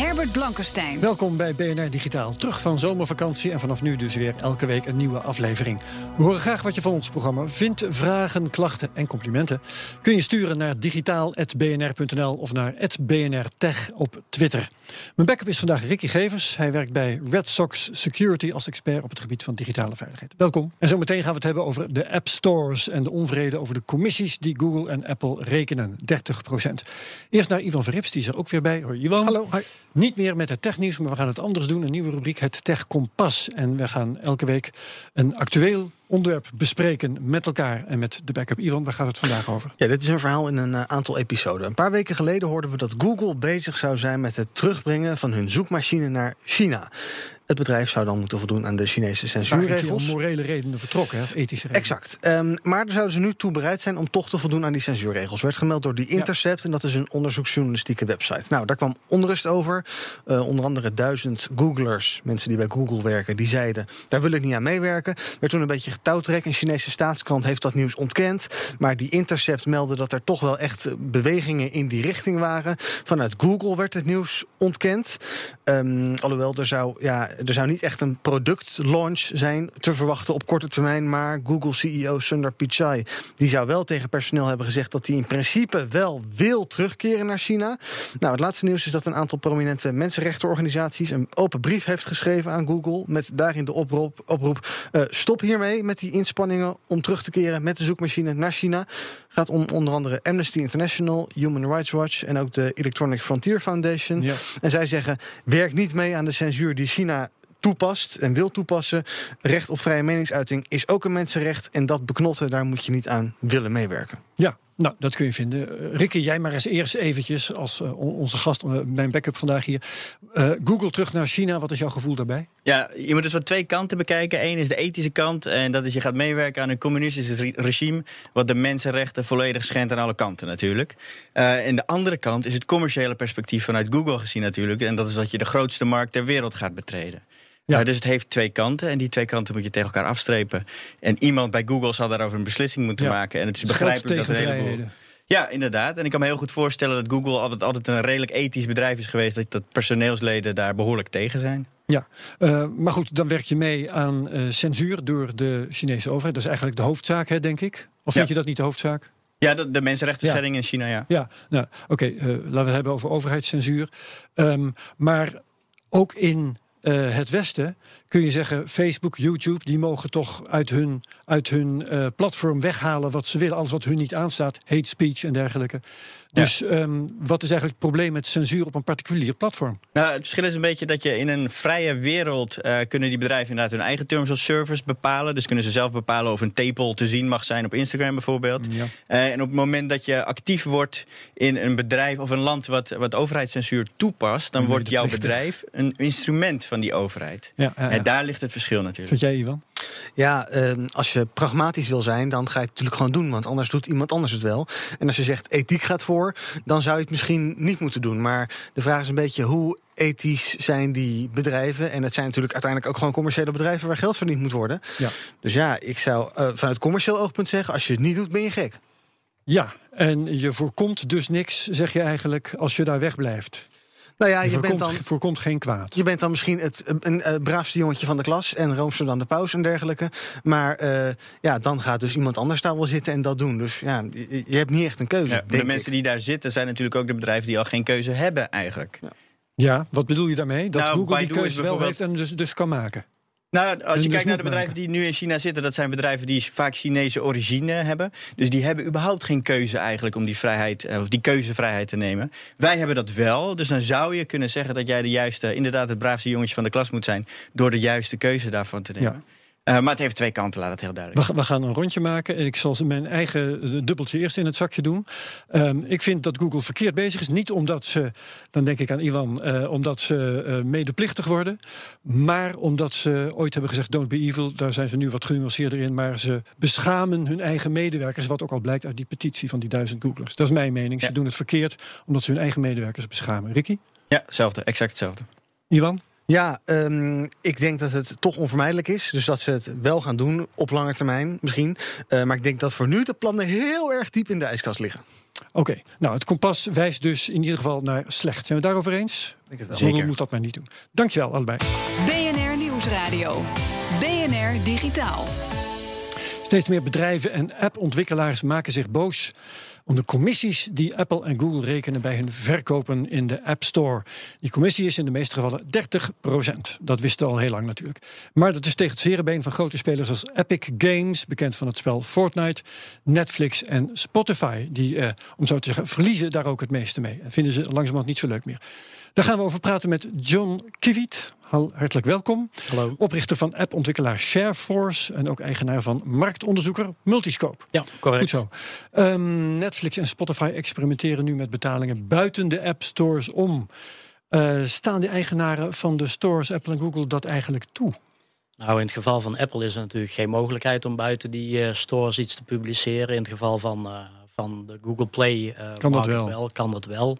Herbert Blankenstein. Welkom bij BNR Digitaal. Terug van zomervakantie en vanaf nu dus weer elke week een nieuwe aflevering. We horen graag wat je van ons programma vindt. Vragen, klachten en complimenten kun je sturen naar digitaal.bnr.nl of naar @bnrtech op Twitter. Mijn backup is vandaag Ricky Gevers. Hij werkt bij Red Sox Security als expert op het gebied van digitale veiligheid. Welkom. En zometeen gaan we het hebben over de app stores en de onvrede over de commissies die Google en Apple rekenen. 30% Eerst naar Ivan Verrips, die is er ook weer bij. Hoi Ivan. Hallo. Hi. Niet meer met het technieuws, maar we gaan het anders doen. Een nieuwe rubriek, het Tech Kompas. En we gaan elke week een actueel onderwerp bespreken met elkaar en met de backup. Ivan, waar gaat het vandaag over? Ja, dit is een verhaal in een uh, aantal episoden. Een paar weken geleden hoorden we dat Google bezig zou zijn met het terugbrengen van hun zoekmachine naar China. Het bedrijf zou dan moeten voldoen aan de Chinese censuurregels. Om morele redenen vertrokken, hè, of ethische redenen. Exact. Um, maar daar zouden ze nu toe bereid zijn om toch te voldoen aan die censuurregels. Werd gemeld door die Intercept ja. en dat is een onderzoeksjournalistieke website. Nou, daar kwam onrust over. Uh, onder andere duizend Googlers, mensen die bij Google werken, die zeiden: daar wil ik niet aan meewerken. Werd toen een beetje getouwtrek. Een Chinese staatskrant heeft dat nieuws ontkend. Maar die Intercept meldde dat er toch wel echt bewegingen in die richting waren. Vanuit Google werd het nieuws ontkend. Um, alhoewel er zou, ja, er zou niet echt een productlaunch zijn te verwachten op korte termijn. Maar Google-CEO Sundar Pichai die zou wel tegen personeel hebben gezegd dat hij in principe wel wil terugkeren naar China. Nou, het laatste nieuws is dat een aantal prominente mensenrechtenorganisaties een open brief heeft geschreven aan Google. Met daarin de oproep: oproep uh, stop hiermee met die inspanningen om terug te keren met de zoekmachine naar China. Gaat om onder andere Amnesty International, Human Rights Watch en ook de Electronic Frontier Foundation. Ja. En zij zeggen: werk niet mee aan de censuur die China toepast en wil toepassen. Recht op vrije meningsuiting is ook een mensenrecht. En dat beknotten, daar moet je niet aan willen meewerken. Ja, nou, dat kun je vinden. Rikke, jij maar eens eerst eventjes als uh, onze gast, uh, mijn backup vandaag hier. Uh, Google terug naar China, wat is jouw gevoel daarbij? Ja, je moet het van twee kanten bekijken. Eén is de ethische kant en dat is je gaat meewerken aan een communistisch regime... wat de mensenrechten volledig schendt aan alle kanten natuurlijk. en de andere kant is het commerciële perspectief vanuit Google gezien natuurlijk. En dat is dat je de grootste markt ter wereld gaat betreden. Ja. Dus het heeft twee kanten en die twee kanten moet je tegen elkaar afstrepen. En iemand bij Google zal daarover een beslissing moeten ja. maken. En het is begrijpelijk dat een heleboel... Ja, inderdaad. En ik kan me heel goed voorstellen dat Google altijd, altijd een redelijk ethisch bedrijf is geweest. Dat, dat personeelsleden daar behoorlijk tegen zijn. Ja, uh, maar goed, dan werk je mee aan uh, censuur door de Chinese overheid. Dat is eigenlijk de hoofdzaak, hè, denk ik? Of vind ja. je dat niet de hoofdzaak? Ja, de, de mensenrechten in China, ja. Ja, nou, oké, okay, uh, laten we het hebben over overheidscensuur. Um, maar ook in het Westen kun je zeggen, Facebook, YouTube, die mogen toch uit hun, uit hun uh, platform weghalen wat ze willen, alles wat hun niet aanstaat, hate speech en dergelijke. Dus ja. um, wat is eigenlijk het probleem met censuur op een particulier platform? Nou, het verschil is een beetje dat je in een vrije wereld uh, kunnen die bedrijven inderdaad hun eigen terms of service bepalen. Dus kunnen ze zelf bepalen of een tepel te zien mag zijn op Instagram bijvoorbeeld. Ja. Uh, en op het moment dat je actief wordt in een bedrijf of een land wat, wat overheidscensuur toepast, dan wordt jouw bedrijf een instrument van die overheid. Ja, ja, daar ligt het verschil natuurlijk. Vind jij, Ivan? Ja, uh, als je pragmatisch wil zijn, dan ga je het natuurlijk gewoon doen. Want anders doet iemand anders het wel. En als je zegt ethiek gaat voor, dan zou je het misschien niet moeten doen. Maar de vraag is een beetje hoe ethisch zijn die bedrijven. En het zijn natuurlijk uiteindelijk ook gewoon commerciële bedrijven waar geld verdiend moet worden. Ja. Dus ja, ik zou uh, vanuit commercieel oogpunt zeggen: als je het niet doet, ben je gek. Ja, en je voorkomt dus niks, zeg je eigenlijk, als je daar wegblijft. Nou ja, je, je voorkomt, bent dan, voorkomt geen kwaad. Je bent dan misschien het een, een, een braafste jongetje van de klas en roomster dan de paus en dergelijke. Maar uh, ja, dan gaat dus iemand anders daar wel zitten en dat doen. Dus ja, je, je hebt niet echt een keuze. Ja, de mensen die daar zitten zijn natuurlijk ook de bedrijven die al geen keuze hebben eigenlijk. Ja, ja wat bedoel je daarmee? Dat nou, Google die keuze wel heeft en dus, dus kan maken. Nou, als je dus kijkt naar de bedrijven die nu in China zitten, dat zijn bedrijven die vaak Chinese origine hebben. Dus die hebben überhaupt geen keuze eigenlijk om die vrijheid, eh, of die keuzevrijheid te nemen. Wij hebben dat wel. Dus dan zou je kunnen zeggen dat jij de juiste, inderdaad, het braafste jongetje van de klas moet zijn. door de juiste keuze daarvan te nemen. Ja. Uh, maar het heeft twee kanten, laat het heel duidelijk. We, we, gaan een rondje maken. en Ik zal mijn eigen dubbeltje eerst in het zakje doen. Um, ik vind dat Google verkeerd bezig is. Niet omdat ze, dan denk ik aan Iwan, uh, omdat ze uh, medeplichtig worden. Maar omdat ze ooit hebben gezegd: don't be evil. Daar zijn ze nu wat genuanceerder in. Maar ze beschamen hun eigen medewerkers. Wat ook al blijkt uit die petitie van die duizend Googlers. Dat is mijn mening. Ja. Ze doen het verkeerd omdat ze hun eigen medewerkers beschamen. Ricky? Ja, hetzelfde. Exact hetzelfde. Iwan? Ja, um, ik denk dat het toch onvermijdelijk is. Dus dat ze het wel gaan doen op lange termijn misschien. Uh, maar ik denk dat voor nu de plannen heel erg diep in de ijskast liggen. Oké, okay. nou het kompas wijst dus in ieder geval naar slecht. Zijn we daarover eens? Ik het wel. Zeker. moet dat maar niet doen. Dankjewel allebei. BNR Nieuwsradio. BNR Digitaal. Steeds meer bedrijven en appontwikkelaars maken zich boos om de commissies die Apple en Google rekenen bij hun verkopen in de App Store. Die commissie is in de meeste gevallen 30% Dat wisten we al heel lang natuurlijk. Maar dat is tegen het zere van grote spelers als Epic Games, bekend van het spel Fortnite, Netflix en Spotify. Die, eh, om zo te zeggen, verliezen daar ook het meeste mee. En vinden ze langzamerhand niet zo leuk meer. Daar gaan we over praten met John Kiviet. Hartelijk welkom. Hallo. Oprichter van appontwikkelaar Shareforce en ook eigenaar van marktonderzoeker Multiscope. Ja, correct. Goed zo. Um, Netflix en Spotify experimenteren nu met betalingen buiten de app stores om. Uh, staan de eigenaren van de stores, Apple en Google, dat eigenlijk toe? Nou, in het geval van Apple is er natuurlijk geen mogelijkheid om buiten die uh, stores iets te publiceren. In het geval van, uh, van de Google Play kan dat wel. wel. Kan dat wel.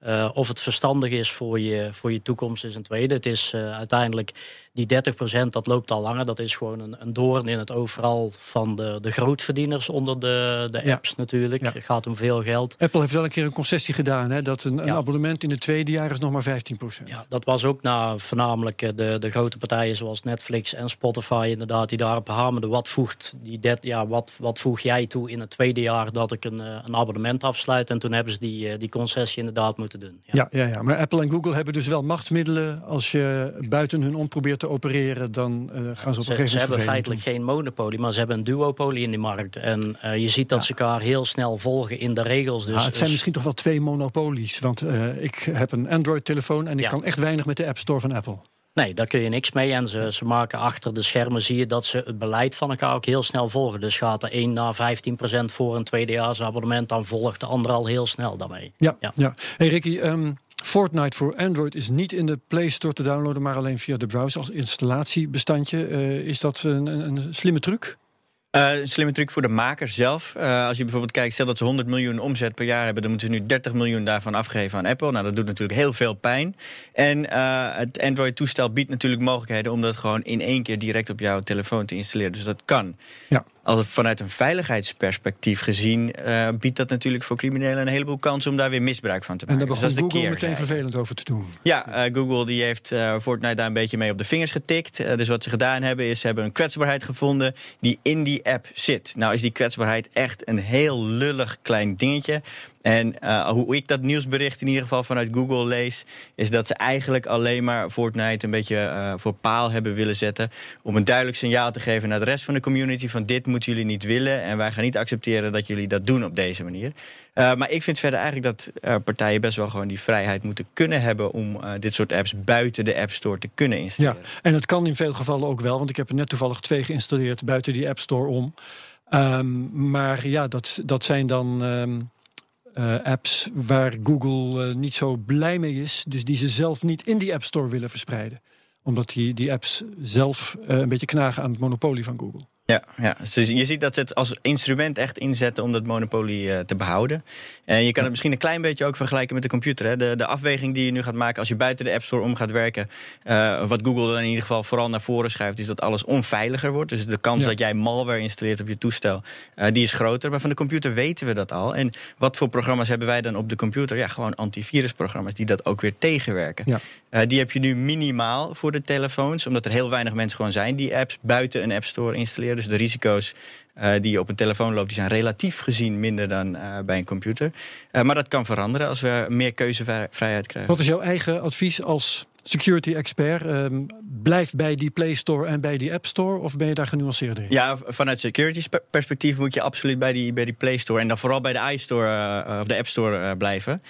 Uh, of het verstandig is voor je, voor je toekomst is een tweede. Het is uh, uiteindelijk die 30% dat loopt al langer. Dat is gewoon een, een doorn in het overal van de, de grootverdieners onder de, de apps ja. natuurlijk. Ja. Het gaat om veel geld. Apple heeft wel een keer een concessie gedaan. Hè? Dat een, abonnement in het tweede jaar is nog maar 15%. Ja, dat was ook na voornamelijk de, de grote partijen zoals Netflix en Spotify inderdaad. Die daarop hamerden. Wat voegt, die ja, wat, wat voeg jij toe in het tweede jaar dat ik een, een abonnement afsluit? En toen hebben ze die, die concessie inderdaad moeten doen. Ja. Ja, ja, maar Apple en Google hebben dus wel machtsmiddelen. Als je buiten hun om probeert te opereren, dan uh, gaan ze op een gegeven moment. Ze hebben feitelijk geen monopolie, maar ze hebben een duopolie in die markt. En uh, je ziet dat ja. ze elkaar heel snel volgen in de regels. Dus, ja, het zijn dus... misschien toch wel twee monopolies. Want uh, ik heb een Android-telefoon en ik ja. kan echt weinig met de App Store van Apple. Nee, daar kun je niks mee. En ze, ze maken achter de schermen, zie je dat ze het beleid van elkaar ook heel snel volgen. Dus gaat er 1 naar 15 procent voor een tweedejaarsabonnement, dan volgt de ander al heel snel daarmee. Ja, ja. ja. Hey Ricky, um, Fortnite voor Android is niet in de Play Store te downloaden, maar alleen via de browser als installatiebestandje. Uh, is dat een, een, slimme truc? Uh, een slimme truc voor de makers zelf. Uh, als je bijvoorbeeld kijkt, stel dat ze 100 miljoen omzet per jaar hebben, dan moeten ze nu 30 miljoen daarvan afgeven aan Apple. Nou, dat doet natuurlijk heel veel pijn. En uh, het Android-toestel biedt natuurlijk mogelijkheden om dat gewoon in één keer direct op jouw telefoon te installeren. Dus dat kan. Ja. Als vanuit een veiligheidsperspectief gezien, uh, biedt dat natuurlijk voor criminelen een heleboel kansen om daar weer misbruik van te maken. En daar begon dus dat is Google meteen vervelend over te doen. Ja, uh, Google die heeft uh, Fortnite daar een beetje mee op de vingers getikt. Dus wat ze gedaan hebben, is ze hebben een kwetsbaarheid gevonden die in die app zit. Nou is die kwetsbaarheid echt een heel lullig klein dingetje. En uh, hoe ik dat nieuwsbericht in ieder geval vanuit Google lees, is dat ze eigenlijk alleen maar Fortnite een beetje uh, voor paal hebben willen zetten. Om een duidelijk signaal te geven naar de rest van de community: van dit moeten jullie niet willen. En wij gaan niet accepteren dat jullie dat doen op deze manier. Uh, maar ik vind verder eigenlijk dat partijen best wel gewoon die vrijheid moeten kunnen hebben om dit soort apps buiten de App Store te kunnen installeren. Ja, en het kan in veel gevallen ook wel, want ik heb er net toevallig twee geïnstalleerd buiten die App Store om. Um, maar ja, dat, dat zijn dan. Um, uh, apps waar Google uh, niet zo blij mee is. Dus die ze zelf niet in die App Store willen verspreiden. Omdat die, die apps zelf uh, een beetje knagen aan het monopolie van Google. Ja, ja. Dus je ziet dat ze het als instrument echt inzetten om dat monopolie uh, te behouden. En je kan het misschien een klein beetje ook vergelijken met de computer. Hè. De, de afweging die je nu gaat maken als je buiten de App Store om gaat werken. Uh, wat Google dan in ieder geval vooral naar voren schuift, is dat alles onveiliger wordt. Dus de kans ja. dat jij malware installeert op je toestel, uh, die is groter. Maar van de computer weten we dat al. En wat voor programma's hebben wij dan op de computer? Ja, gewoon antivirusprogramma's die dat ook weer tegenwerken. Ja. die heb je nu minimaal voor de telefoons, omdat er heel weinig mensen gewoon zijn die apps buiten een App Store installeren. Dus de risico's uh, die je op een telefoon loopt, die zijn relatief gezien minder dan uh, bij een computer. Uh, maar dat kan veranderen als we meer keuzevrijheid krijgen. Wat is jouw eigen advies als security expert? Um, blijf bij die Play Store en bij die App Store? Of ben je daar genuanceerder in? Ja, vanuit security perspectief moet je absoluut bij die, bij die Play Store en dan vooral bij de iStore of de App Store blijven.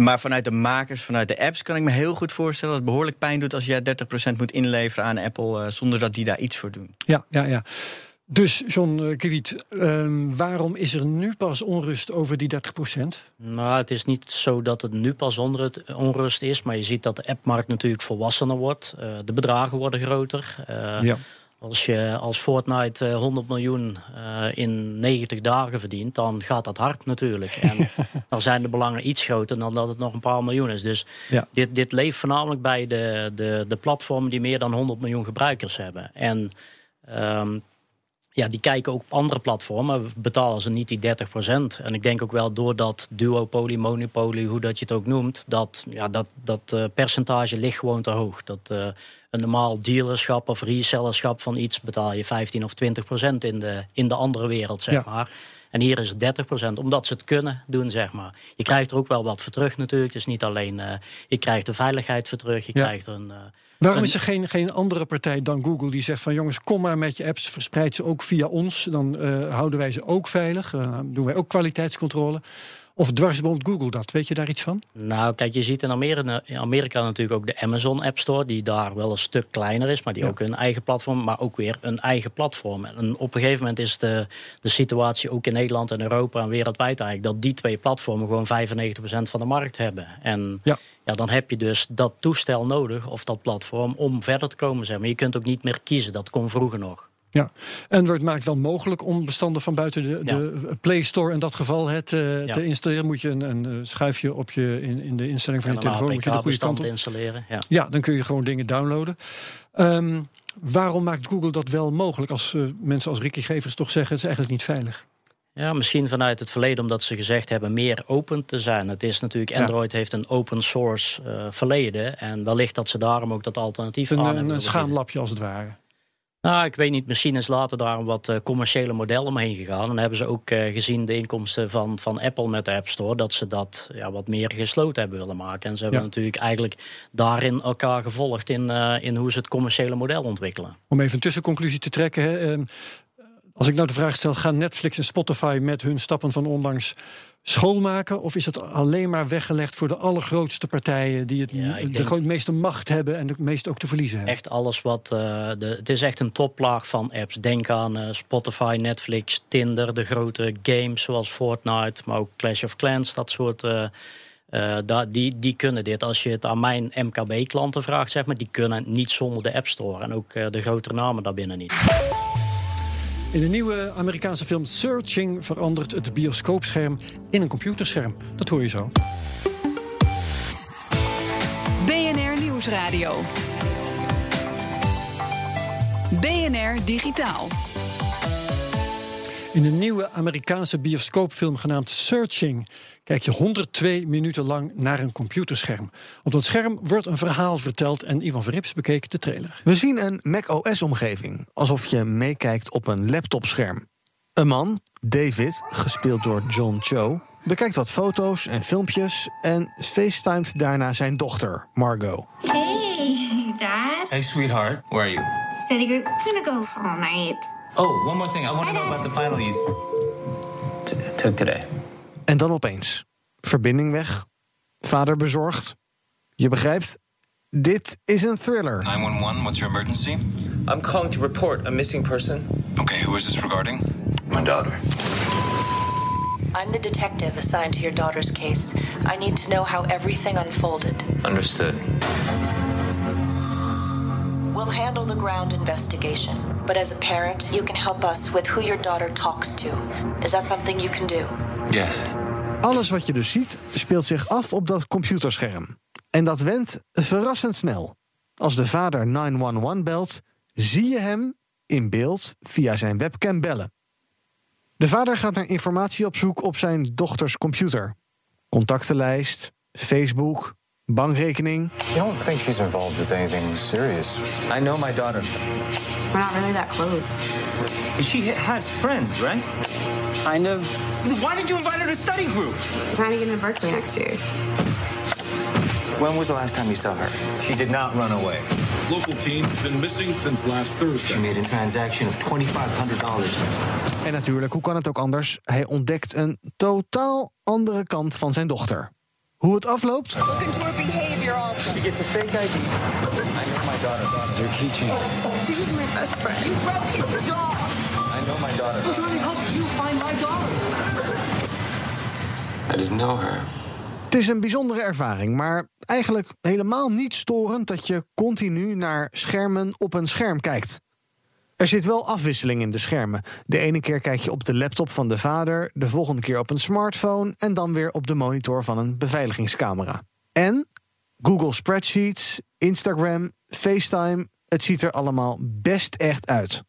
Maar vanuit de makers, vanuit de apps, kan ik me heel goed voorstellen dat het behoorlijk pijn doet als jij 30% moet inleveren aan Apple uh, zonder dat die daar iets voor doen. Ja, ja, ja. Dus John Kwiet, uh, waarom is er nu pas onrust over die 30%? Nou, het is niet zo dat het nu pas onrust is, maar je ziet dat de appmarkt natuurlijk volwassener wordt. Uh, de bedragen worden groter. Uh, ja. Als je als Fortnite 100 miljoen uh, in 90 dagen verdient, dan gaat dat hard natuurlijk. En dan zijn de belangen iets groter dan dat het nog een paar miljoen is. Dus ja. dit, dit leeft voornamelijk bij de, de, de platformen die meer dan 100 miljoen gebruikers hebben. En um, ja, die kijken ook op andere platformen, betalen ze niet die 30%. En ik denk ook wel door dat duopoly, monopoly, hoe dat je het ook noemt, dat, ja, dat, dat uh, percentage ligt gewoon te hoog. Dat uh, een normaal dealerschap of resellerschap van iets betaal je 15 of 20% in de, in de andere wereld, zeg ja. maar. En hier is het 30%, omdat ze het kunnen doen, zeg maar. Je krijgt er ook wel wat voor terug natuurlijk. Het is niet alleen, uh, je krijgt de veiligheid voor terug, je ja. krijgt er een... Waarom is er geen, geen andere partij dan Google die zegt van jongens, kom maar met je apps, verspreid ze ook via ons. Dan uh, houden wij ze ook veilig. Uh, doen wij ook kwaliteitscontrole. Of dwarsboomt Google dat? Weet je daar iets van? Nou, kijk, je ziet in Amerika, in Amerika natuurlijk ook de Amazon App Store, die daar wel een stuk kleiner is, maar die ja. ook een eigen platform, maar ook weer een eigen platform. En op een gegeven moment is de, de situatie ook in Nederland en Europa en wereldwijd eigenlijk dat die twee platformen gewoon 95% van de markt hebben. En ja. ja, dan heb je dus dat toestel nodig, of dat platform, om verder te komen. Zeg maar. Je kunt ook niet meer kiezen, dat kon vroeger nog. Ja, Android maakt wel mogelijk om bestanden van buiten de, ja. de Play Store in dat geval het, uh, ja. te installeren. Moet je een, een schuifje op je in, in de instelling van je telefoon moet je de goede kant op. installeren. Ja. ja, dan kun je gewoon dingen downloaden. Um, waarom maakt Google dat wel mogelijk als uh, mensen als Ricky Gevers toch zeggen het is eigenlijk niet veilig? Ja, misschien vanuit het verleden omdat ze gezegd hebben meer open te zijn. Het is natuurlijk, Android ja. heeft een open source uh, verleden. En wellicht dat ze daarom ook dat alternatief een, aan Een, een schaamlapje als het ware. Nou, ik weet niet. Misschien is later daar een wat uh, commerciële model omheen gegaan. En dan hebben ze ook uh, gezien de inkomsten van, van Apple met de App Store... dat ze dat ja, wat meer gesloten hebben willen maken. En ze hebben ja. natuurlijk eigenlijk daarin elkaar gevolgd... In, uh, in hoe ze het commerciële model ontwikkelen. Om even een tussenconclusie te trekken... Hè, als ik nou de vraag stel, gaan Netflix en Spotify met hun stappen van onlangs schoonmaken? Of is het alleen maar weggelegd voor de allergrootste partijen die het ja, de denk... meeste macht hebben en het meest ook te verliezen hebben? Echt alles wat. Uh, de, het is echt een toplaag van apps. Denk aan uh, Spotify, Netflix, Tinder, de grote games zoals Fortnite, maar ook Clash of Clans, dat soort. Uh, die, die kunnen dit. Als je het aan mijn MKB-klanten vraagt, zeg maar, die kunnen niet zonder de App Store. En ook de grotere namen daarbinnen niet. In de nieuwe Amerikaanse film Searching verandert het bioscoopscherm in een computerscherm. Dat hoor je zo. BNR Nieuwsradio. BNR Digitaal. In de nieuwe Amerikaanse bioscoopfilm genaamd Searching kijk je 102 minuten lang naar een computerscherm. Op dat scherm wordt een verhaal verteld en Ivan Verrips bekeek de trailer. We zien een macOS-omgeving, alsof je meekijkt op een laptopscherm. Een man, David, gespeeld door John Cho, bekijkt wat foto's en filmpjes en facetimet daarna zijn dochter, Margot. Hey, Dad. Hey, sweetheart. Where are you? Study group. Gonna go all night. Oh, one more thing. I want to know about the final you took today. En dan opeens. Verbinding weg. Vader bezorgd. Je begrijpt, dit is een thriller. 911, what's your emergency? I'm calling to report a missing person. Okay, who is this regarding? My daughter. I'm the detective assigned to your daughter's case. I need to know how everything unfolded. Understood. We'll handle the ground investigation. But as a parent, you can help us with who your daughter talks to. Is that something you can do? Yes. Alles wat je dus ziet, speelt zich af op dat computerscherm. En dat went verrassend snel. Als de vader 911 belt, zie je hem in beeld via zijn webcam bellen. De vader gaat naar informatie op zoek op zijn dochters computer. Contactenlijst, Facebook, bankrekening. You don't think she's involved with anything serious? I know my daughter. We're not really that close. She has friends, right? Kind of. Why did you invite her to study group? I'm trying to get into Berkeley next year. When was the last time you saw her? She did not run away. Local team been missing since last Thursday. She made a transaction of $2,500. En natuurlijk, hoe kan het ook anders? Hij ontdekt een totaal andere kant van zijn dochter. Hoe het afloopt? Look into her behavior also. She gets a fake ID. I know my daughter. This is her keychain. She was my best friend. You broke his jaw. I know my daughter. I'm trying to help you find my daughter. I didn't know her. Het is een bijzondere ervaring, maar eigenlijk helemaal niet storend dat je continu naar schermen op een scherm kijkt. Er zit wel afwisseling in de schermen. De ene keer kijk je op de laptop van de vader, de volgende keer op een smartphone en dan weer op de monitor van een beveiligingscamera. En Google Spreadsheets, Instagram, FaceTime, het ziet er allemaal best echt uit.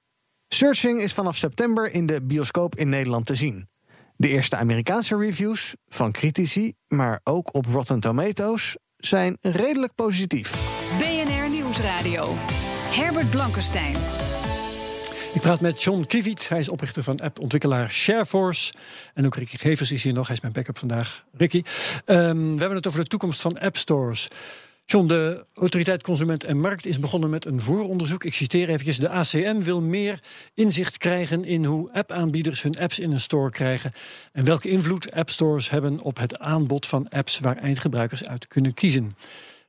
Searching is vanaf september in de bioscoop in Nederland te zien. De eerste Amerikaanse reviews van critici, maar ook op Rotten Tomatoes, zijn redelijk positief. BNR Nieuwsradio. Herbert Blankenstein. Ik praat met John Kiviet. Hij is oprichter van appontwikkelaar Shareforce. En ook Ricky Gevers is hier nog. Hij is mijn backup vandaag. Ricky, ehm, we hebben het over de toekomst van appstores. John, de Autoriteit Consument en Markt is begonnen met een vooronderzoek. Ik citeer eventjes. De ACM wil meer inzicht krijgen in hoe appaanbieders hun apps in een store krijgen. En welke invloed appstores hebben op het aanbod van apps waar eindgebruikers uit kunnen kiezen.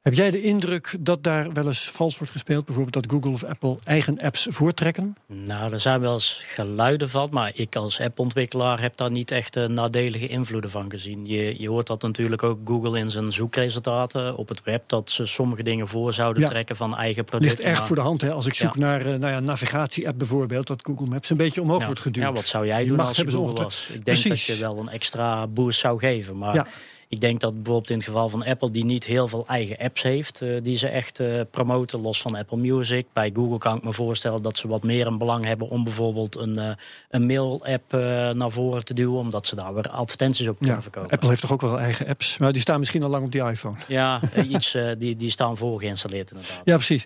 Heb jij de indruk dat daar wel eens vals wordt gespeeld? Bijvoorbeeld dat Google of Apple eigen apps voortrekken? Nou, er zijn wel eens geluiden van, maar ik als appontwikkelaar heb daar niet echt uh, nadelige invloeden van gezien. Je, je hoort dat natuurlijk ook Google in zijn zoekresultaten op het web, dat ze sommige dingen voor zouden Ja. trekken van eigen producten. Ligt erg maar- voor de hand. Hè? Als ik zoek Ja. naar uh, nou ja, een navigatie-app bijvoorbeeld, dat Google Maps een beetje omhoog Ja. wordt geduwd. Ja, wat zou jij doen als je Google was? Ik denk Precies. dat je wel een extra boost zou geven. Maar Ja. Ik denk dat bijvoorbeeld in het geval van Apple, die niet heel veel eigen apps heeft, eh, die ze echt eh, promoten, los van Apple Music. Bij Google kan ik me voorstellen dat ze wat meer een belang hebben om bijvoorbeeld een, eh, een mail-app naar voren te duwen, omdat ze daar weer advertenties op kunnen Ja, verkopen. Apple heeft toch ook wel eigen apps, maar die staan misschien al lang op die iPhone. Ja, iets die, die staan voor geïnstalleerd inderdaad. Ja, precies.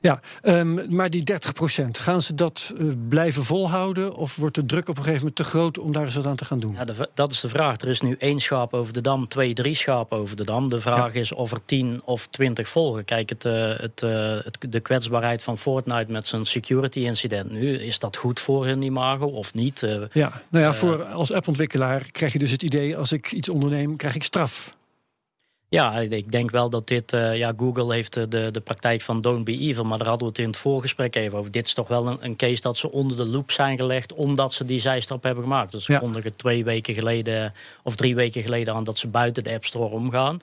Ja, ehm, maar die 30% gaan ze dat blijven volhouden? Of wordt de druk op een gegeven moment te groot om daar eens wat aan te gaan doen? Ja, de dat is de vraag. Er is nu één schaap over de dam, twee, drie schapen over de dam. De vraag is of er tien of twintig volgen. Kijk, het, eh, het, eh, het, de kwetsbaarheid van Fortnite met zijn security incident nu, is dat goed voor hun imago of niet? Eh, Ja, nou ja, voor, als appontwikkelaar krijg je dus het idee... als ik iets onderneem, krijg ik straf. Ja, ik denk wel dat dit. eh, ja, Google heeft eh, de, de praktijk van don't be evil. Maar daar hadden we het in het voorgesprek even over. Dit is toch wel een, een case dat ze onder de loep zijn gelegd. omdat ze die zijstap hebben gemaakt. Dus ze Ja. kondigen twee weken geleden. of drie weken geleden aan dat ze buiten de App Store omgaan.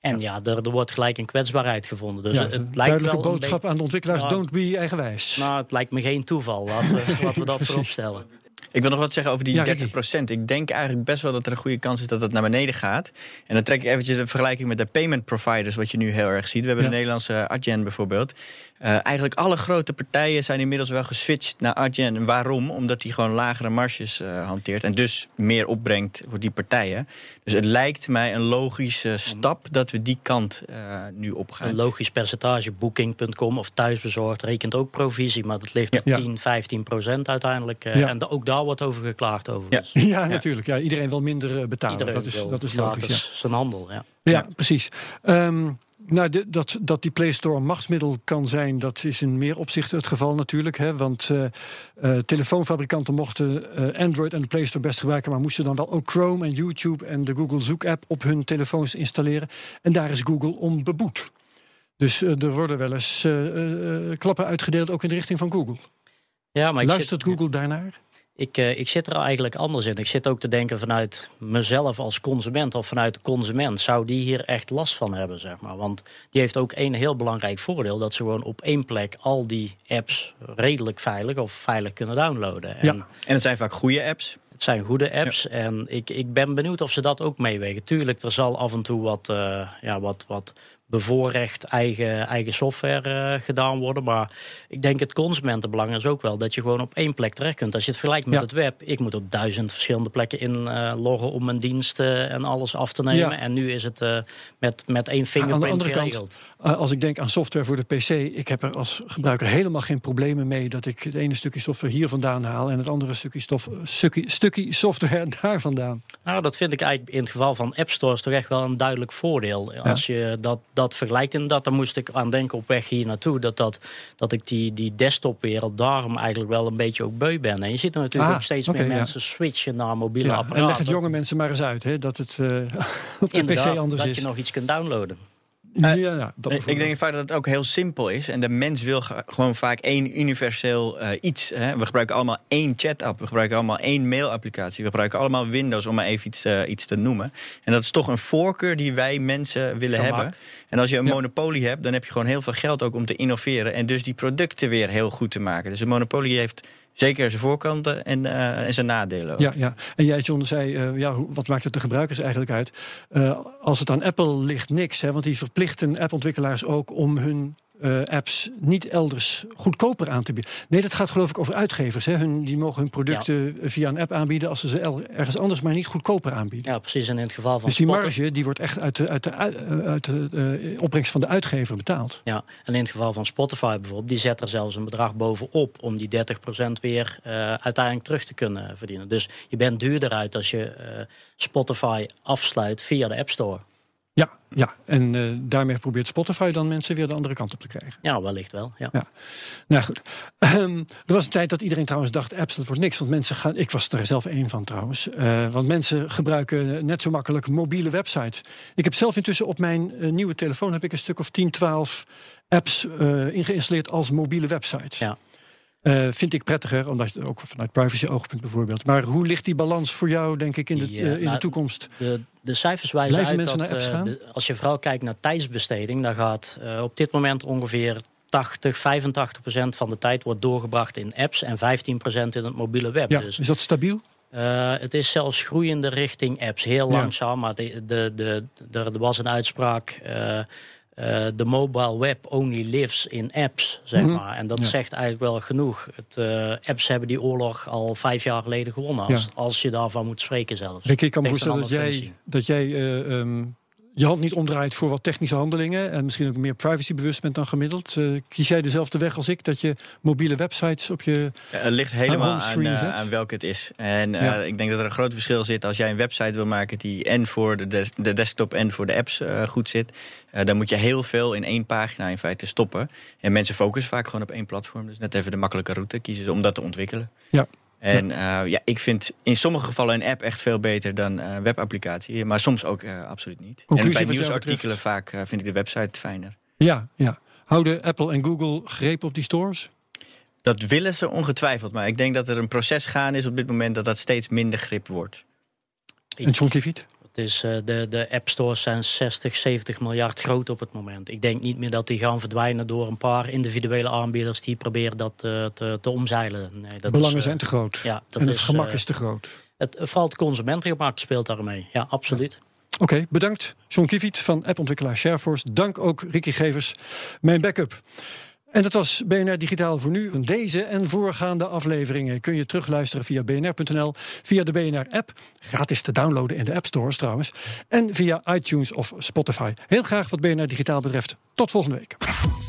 En ja, er, er wordt gelijk een kwetsbaarheid gevonden. Dus ja, het, lijkt duidelijke wel boodschap aan de ontwikkelaars... Nou, don't be eigenwijs. Nou, het lijkt me geen toeval. Laten we, laten we dat voorop stellen. Ik wil nog wat zeggen over die Ja, 30% Ik denk eigenlijk best wel dat er een goede kans is dat het naar beneden gaat. En dan trek ik eventjes een vergelijking met de payment providers, wat je nu heel erg ziet. We hebben Ja. de Nederlandse Adyen bijvoorbeeld. Eh, eigenlijk alle grote partijen zijn inmiddels wel geswitcht naar Adyen. En waarom? Omdat die gewoon lagere marges eh, hanteert en dus meer opbrengt voor die partijen. Dus het lijkt mij een logische stap dat we die kant eh, nu opgaan. Een logisch percentage, booking.com of thuisbezorgd, rekent ook provisie. Maar dat ligt op Ja. 10, 15 procent uiteindelijk. eh, Ja. En de- ook daar wordt over geklaagd over. Ja. Dus Ja, natuurlijk. Ja, iedereen wil minder eh, betalen. iedereen dat is, wil dat is logisch. Ja. zijn handel. Ja. Ja, precies. Ehm, nou, de- dat, dat die Play Store een machtsmiddel kan zijn, dat is in meer opzichten het geval natuurlijk. Hè, want eh, eh, telefoonfabrikanten mochten eh, Android en de Play Store best gebruiken, maar moesten dan wel ook Chrome en YouTube en de Google Zoek-app op hun telefoons installeren. En daar is Google om beboet. Dus er worden wel eens eh, eh, klappen uitgedeeld, ook in de richting van Google. Ja, maar ik Luistert zit, Google daarnaar? Ik, eh, ik zit er eigenlijk anders in. Ik zit ook te denken vanuit mezelf als consument of vanuit de consument. Zou die hier echt last van hebben, zeg maar? Want die heeft ook één heel belangrijk voordeel. Dat ze gewoon op één plek al die apps redelijk veilig of veilig kunnen downloaden. En Ja. En het zijn vaak goede apps. Het zijn goede apps en ik, ik ben benieuwd of ze dat ook meewegen. Tuurlijk, er zal af en toe wat, eh, ja, wat, wat bevoorrecht eigen, eigen software eh, gedaan worden. Maar ik denk het consumentenbelang is ook wel dat je gewoon op één plek terecht kunt. Als je het vergelijkt met Ja. het web, ik moet op duizend verschillende plekken inloggen om mijn diensten en alles af te nemen. Ja. En nu is het eh, met, met één aan de fingerprint andere kant, geregeld. eh, als ik denk aan software voor de PC, ik heb er als gebruiker helemaal geen problemen mee dat ik het ene stukje software hier vandaan haal en het andere stukje, stof, stukje, stukje software daar vandaan. Nou, dat vind ik eigenlijk in het geval van App Stores toch echt wel een duidelijk voordeel. Als je dat, dat vergelijkt inderdaad, daar moest ik aan denken op weg hier naartoe. Dat, dat, dat ik die, die desktopwereld daarom eigenlijk wel een beetje ook beu ben. En je ziet er natuurlijk Ah, ook steeds meer ja. mensen switchen naar mobiele Ja, en apparaten. leg het jonge mensen maar eens uit, hè, dat het eh, op de Inderdaad, PC anders dat is. je nog iets kunt downloaden. Ja, ja, dat ik denk vaak dat het ook heel simpel is. En de mens wil ge- gewoon vaak één universeel eh, iets. Hè. We gebruiken allemaal één chat-app. We gebruiken allemaal één mail-applicatie. We gebruiken allemaal Windows, om maar even iets, eh, iets te noemen. En dat is toch een voorkeur die wij mensen willen hebben. En als je een monopolie hebt, dan heb je gewoon heel veel geld ook om te innoveren. En dus die producten weer heel goed te maken. Dus een monopolie heeft zeker zijn voorkanten en, eh, en zijn nadelen. ook. Ja, ja. En jij, John, zei, eh, ja, wat maakt het de gebruikers eigenlijk uit? Eh, als het aan Apple ligt, niks. Hè, want die verplichten appontwikkelaars ook om hun eh, apps niet elders goedkoper aan te bieden. Nee, dat gaat geloof ik over uitgevers. Hè. Hun, die mogen hun producten via een app aanbieden... als ze ze ergens anders maar niet goedkoper aanbieden. Ja, precies. En in het geval van Dus die Spotify- marge die wordt echt uit de, uit de, uit- uit de eh, opbrengst van de uitgever betaald. Ja, en in het geval van Spotify bijvoorbeeld, die zet er zelfs een bedrag bovenop om die 30% weer eh, uiteindelijk terug te kunnen verdienen. Dus je bent duurder uit als je eh, Spotify afsluit via de App Store. Ja, ja. en eh, daarmee probeert Spotify dan mensen weer de andere kant op te krijgen. Ja, wellicht wel. Ja. Ja. Nou goed. Ehm, er was een tijd dat iedereen trouwens dacht: apps, dat wordt niks. Want mensen gaan. Ik was er zelf één van trouwens. Eh, want mensen gebruiken net zo makkelijk mobiele websites. Ik heb zelf intussen op mijn eh, nieuwe telefoon heb ik een stuk of 10, 12 apps ingeïnstalleerd als mobiele websites. Ja. Eh, vind ik prettiger, omdat je ook vanuit privacy-oogpunt bijvoorbeeld. Maar hoe ligt die balans voor jou, denk ik, in de, eh, in nou, de toekomst? De, de cijfers wijzen Blijven uit dat eh, de- als je vooral kijkt naar tijdsbesteding, dan gaat op dit moment ongeveer 80, 85 procent van de tijd wordt doorgebracht in apps en 15 procent in het mobiele web. Ja, Dus is dat stabiel? Het is zelfs groeiende richting apps. Heel Ja. langzaam, maar de, de, de, er er was een uitspraak. Eh, De mobile web only lives in apps, zeg Mhm. maar. En dat Ja. zegt eigenlijk wel genoeg. Het, eh, apps hebben die oorlog al vijf jaar geleden gewonnen. Als, Ja. als je daarvan moet spreken zelfs. Ricky, ik kan me voorstellen dat jij, dat jij eh, ehm, je hand niet omdraait voor wat technische handelingen. En misschien ook meer privacybewust bent dan gemiddeld. Eh, kies jij dezelfde weg als ik? Dat je mobiele websites op je. Ja, het ligt helemaal aan, zet? aan welke het is. En eh, Ja. ik denk dat er een groot verschil zit als jij een website wil maken die en voor de, des- de desktop en voor de apps goed zit. Dan moet je heel veel in één pagina in feite stoppen. En mensen focussen vaak gewoon op één platform. Dus net even de makkelijke route kiezen ze om dat te ontwikkelen. Ja. En ja. ja, ik vind in sommige gevallen een app echt veel beter dan een uh, webapplicatie. Maar soms ook uh, absoluut niet. Conclusie en bij nieuwsartikelen vaak vind ik de website fijner. Ja, ja. Houden Apple en Google greep op die stores? Dat willen ze ongetwijfeld. Maar ik denk dat er een proces gaan is op dit moment dat dat steeds minder grip wordt. En John Kiviet? Is, uh, de, de app stores zijn 60, 70 miljard groot op het moment. Ik denk niet meer dat die gaan verdwijnen door een paar individuele aanbieders die proberen dat uh, te, te, omzeilen. Nee, dat Belangen is, zijn te groot. Ja, dat en het is, gemak is te groot. Het, vooral het consumentengemak speelt daarmee. Ja, absoluut. Ja. Oké, okay, bedankt John Kiviet van appontwikkelaar Shareforce. Dank ook Ricky Gevers, mijn backup. En dat was BNR Digitaal voor nu. Deze en voorgaande afleveringen kun je terugluisteren via bnr.nl, via de BNR-app, gratis te downloaden in de App Stores trouwens, en via iTunes of Spotify. Heel graag wat BNR Digitaal betreft. Tot volgende week.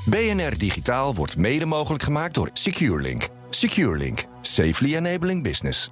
BNR Digitaal wordt mede mogelijk gemaakt door SecureLink. SecureLink, safely enabling business.